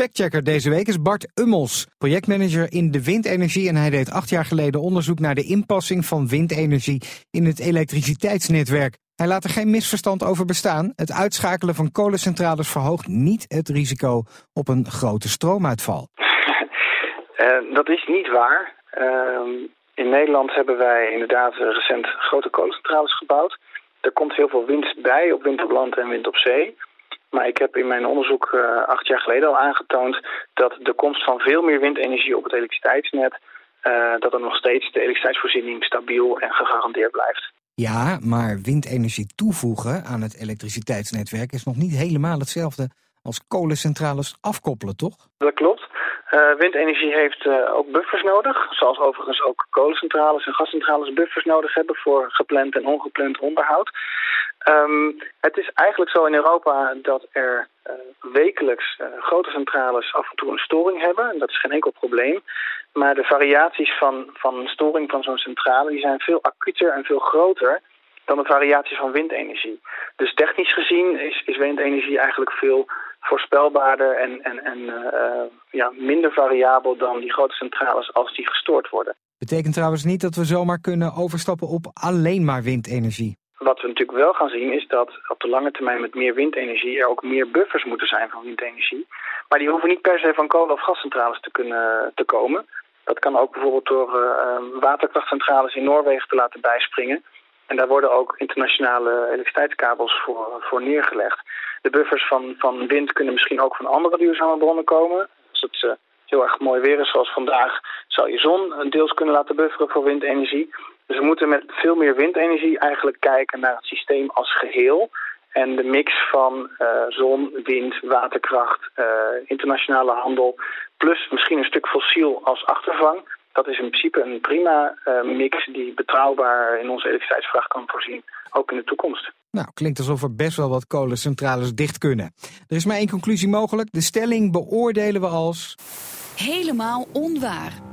factchecker deze week is Bart Ummels, projectmanager in de windenergie. En hij deed acht jaar geleden onderzoek naar de inpassing van windenergie in het elektriciteitsnetwerk. Hij laat er geen misverstand over bestaan. Het uitschakelen van kolencentrales verhoogt niet het risico op een grote stroomuitval. Uh, dat is niet waar. Uh, in Nederland hebben wij inderdaad recent grote kolencentrales gebouwd. Er komt heel veel wind bij op wind op land en wind op zee. Maar ik heb in mijn onderzoek uh, acht jaar geleden al aangetoond dat de komst van veel meer windenergie op het elektriciteitsnet, uh, dat er nog steeds de elektriciteitsvoorziening stabiel en gegarandeerd blijft. Ja, maar windenergie toevoegen aan het elektriciteitsnetwerk is nog niet helemaal hetzelfde als kolencentrales afkoppelen, toch? Dat klopt. Uh, windenergie heeft uh, ook buffers nodig, zoals overigens ook kolencentrales en gascentrales buffers nodig hebben voor gepland en ongepland onderhoud. Um, het is eigenlijk zo in Europa dat er uh, wekelijks grote centrales af en toe een storing hebben. En dat is geen enkel probleem. Maar de variaties van, van storing van zo'n centrale die zijn veel acuter en veel groter dan de variaties van windenergie. Dus technisch gezien is, is windenergie eigenlijk veel voorspelbaarder en, en, en uh, ja, minder variabel dan die grote centrales als die gestoord worden. Betekent trouwens niet dat we zomaar kunnen overstappen op alleen maar windenergie. Wat we natuurlijk wel gaan zien is dat op de lange termijn met meer windenergie er ook meer buffers moeten zijn van windenergie. Maar die hoeven niet per se van kolen- of gascentrales te kunnen te komen. Dat kan ook bijvoorbeeld door uh, waterkrachtcentrales in Noorwegen te laten bijspringen. En daar worden ook internationale elektriciteitskabels voor, voor neergelegd. De buffers van, van wind kunnen misschien ook van andere duurzame bronnen komen. Als het uh, heel erg mooi weer is zoals vandaag, zou je zon deels kunnen laten bufferen voor windenergie. Dus we moeten met veel meer windenergie eigenlijk kijken naar het systeem als geheel. En de mix van uh, zon, wind, waterkracht, uh, internationale handel... plus misschien een stuk fossiel als achtervang dat is in principe een prima uh, mix die betrouwbaar in onze elektriciteitsvraag kan voorzien, ook in de toekomst. Nou, klinkt alsof er best wel wat kolencentrales dicht kunnen. Er is maar één conclusie mogelijk. De stelling beoordelen we als... Helemaal onwaar.